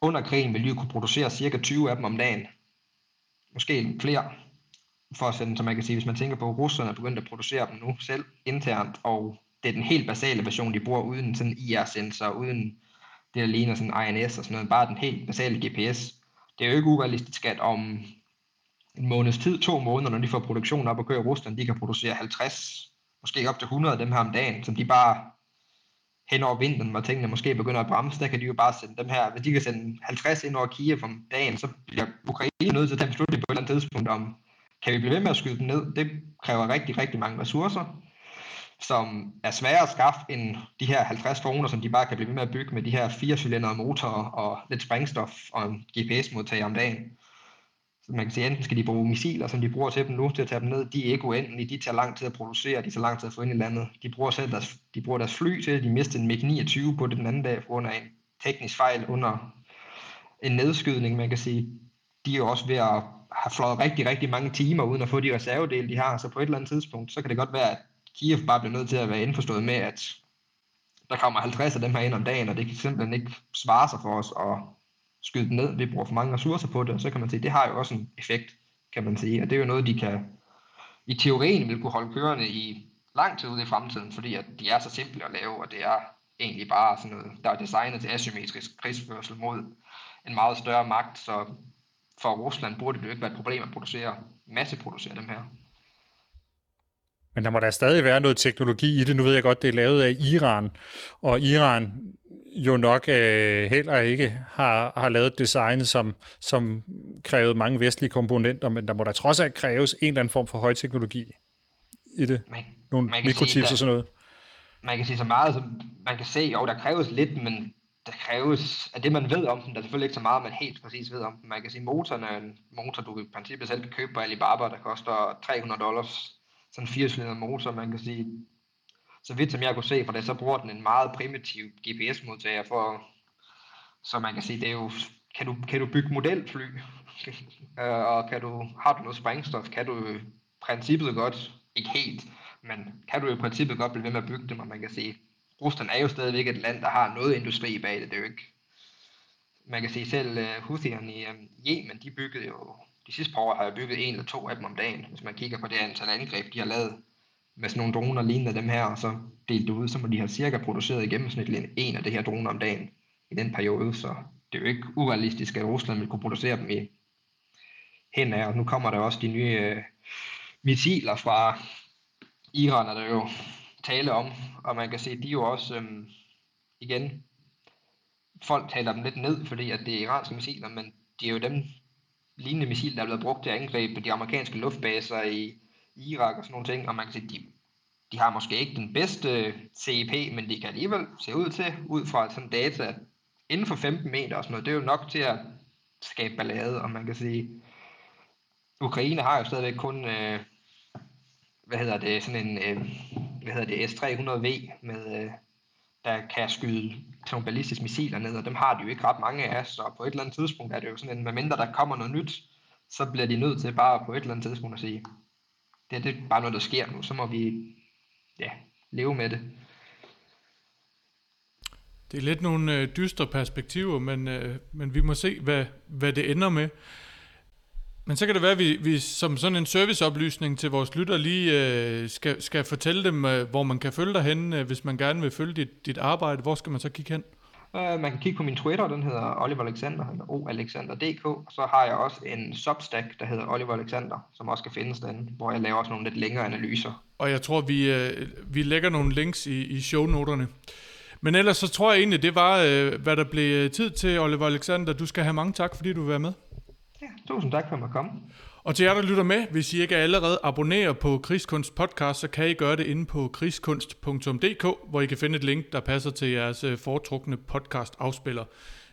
under krigen ville de jo kunne producere cirka 20 af dem om dagen. Måske flere for at sende, som man kan sige, hvis man tænker på, at russerne er begyndt at producere dem nu selv internt, og det er den helt basale version, de bruger uden sådan IR-sensor, uden det, der ligner sådan INS og sådan noget, bare den helt basale GPS. Det er jo ikke urealistisk, at om en måneds tid, to måneder, når de får produktionen op og kører i Rusland, de kan producere 50, måske op til 100 af dem her om dagen, som de bare hen over vinteren, hvor tingene måske begynder at bremse, der kan de jo bare sende dem her, hvis de kan sende 50 ind over Kiev om dagen, så bliver Ukraine nødt til at tage beslutning på et eller andet tidspunkt om, kan vi blive ved med at skyde dem ned? Det kræver rigtig, rigtig mange ressourcer, som er sværere at skaffe end de her 50 kroner, som de bare kan blive ved med at bygge med de her fire cylindrede motorer og lidt sprængstof og en GPS-modtager om dagen. Så man kan sige, enten skal de bruge missiler, som de bruger til dem nu, til at tage dem ned. De er ikke uendelige, de tager lang tid at producere, de tager lang tid at få ind i landet. De bruger selv deres, de bruger deres fly til, de mistede en MiG-29 på det den anden dag, på grund af en teknisk fejl under en nedskydning, man kan sige. De er jo også ved at har fløjet rigtig, rigtig mange timer uden at få de reservedele, de har, så på et eller andet tidspunkt, så kan det godt være, at Kiev bare bliver nødt til at være indforstået med, at der kommer 50 af dem her ind om dagen, og det kan simpelthen ikke svare sig for os at skyde dem ned. Vi bruger for mange ressourcer på det, og så kan man sige, det har jo også en effekt, kan man sige, og det er jo noget, de kan i teorien vil kunne holde kørende i lang tid ude i fremtiden, fordi at de er så simple at lave, og det er egentlig bare sådan noget, der er designet til asymmetrisk krigsførsel mod en meget større magt, så for Rusland burde det jo ikke være et problem at producere, masseproducere dem her. Men der må der stadig være noget teknologi i det. Nu ved jeg godt, det er lavet af Iran, og Iran jo nok øh, heller ikke har, har lavet design, som, som krævede mange vestlige komponenter, men der må der trods alt kræves en eller anden form for højteknologi i det. Man, Nogle man mikrochips og sådan noget. Man kan sige så meget, som man kan se, jo, der kræves lidt, men der kræves, at det man ved om den, der er selvfølgelig ikke så meget, man helt præcis ved om den. Man kan sige, motoren er en motor, du i princippet selv kan købe på Alibaba, der koster 300 dollars. Sådan en 4 motor, man kan sige, så vidt som jeg kunne se for det, så bruger den en meget primitiv GPS-modtager for, så man kan sige, det er jo, kan du, kan du bygge modelfly, øh, og kan du, har du noget sprængstof, kan du i princippet godt, ikke helt, men kan du i princippet godt blive ved med at bygge dem, og man kan sige, Rusland er jo stadigvæk et land, der har noget industri bag det, det er jo ikke, man kan sige selv øh, uh, Houthierne i um, Yemen, de byggede jo, de sidste par år har jeg bygget en eller to af dem om dagen, hvis man kigger på det antal angreb, de har lavet med sådan nogle droner lignende dem her, og så delt det ud, så må de have cirka produceret i gennemsnit en af det her droner om dagen i den periode, så det er jo ikke urealistisk, at Rusland vil kunne producere dem i hen af, og nu kommer der også de nye øh, missiler fra Iran, er der jo tale om, og man kan se, de er jo også, øhm, igen, folk taler dem lidt ned, fordi at det er iranske missiler, men de er jo dem lignende missiler, der er blevet brugt til angreb på de amerikanske luftbaser i Irak og sådan nogle ting, og man kan sige, de, de har måske ikke den bedste CEP, men de kan alligevel se ud til, ud fra sådan data, inden for 15 meter og sådan noget, det er jo nok til at skabe ballade, og man kan sige, Ukraine har jo stadigvæk kun, øh, hvad hedder det, sådan en, øh, hvad hedder det, S-300V, med, øh, der kan skyde sådan nogle ballistiske missiler ned, og dem har de jo ikke ret mange af, så på et eller andet tidspunkt er det jo sådan en, medmindre der kommer noget nyt, så bliver de nødt til bare på et eller andet tidspunkt at sige, det, det er bare noget, der sker nu. Så må vi ja, leve med det. Det er lidt nogle øh, dystre perspektiver, men, øh, men vi må se, hvad, hvad det ender med. Men så kan det være, at vi, vi som sådan en serviceoplysning til vores lytter lige øh, skal, skal fortælle dem, øh, hvor man kan følge dig hen, øh, hvis man gerne vil følge dit, dit arbejde. Hvor skal man så kigge hen? Uh, man kan kigge på min Twitter, den hedder Oliver Alexander, eller oalexander.dk, og så har jeg også en Substack, der hedder Oliver Alexander, som også kan findes derinde, hvor jeg laver også nogle lidt længere analyser. Og jeg tror, vi, uh, vi lægger nogle links i, i shownoterne. Men ellers så tror jeg egentlig, det var, uh, hvad der blev tid til, Oliver Alexander. Du skal have mange tak, fordi du var med. Ja, tusind tak for at komme. Og til jer, der lytter med, hvis I ikke allerede abonnerer på Krigskunst podcast, så kan I gøre det inde på krigskunst.dk, hvor I kan finde et link, der passer til jeres øh, foretrukne podcast afspiller.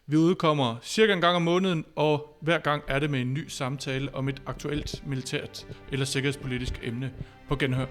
Vi udkommer cirka en gang om måneden, og hver gang er det med en ny samtale om et aktuelt militært eller sikkerhedspolitisk emne på genhør.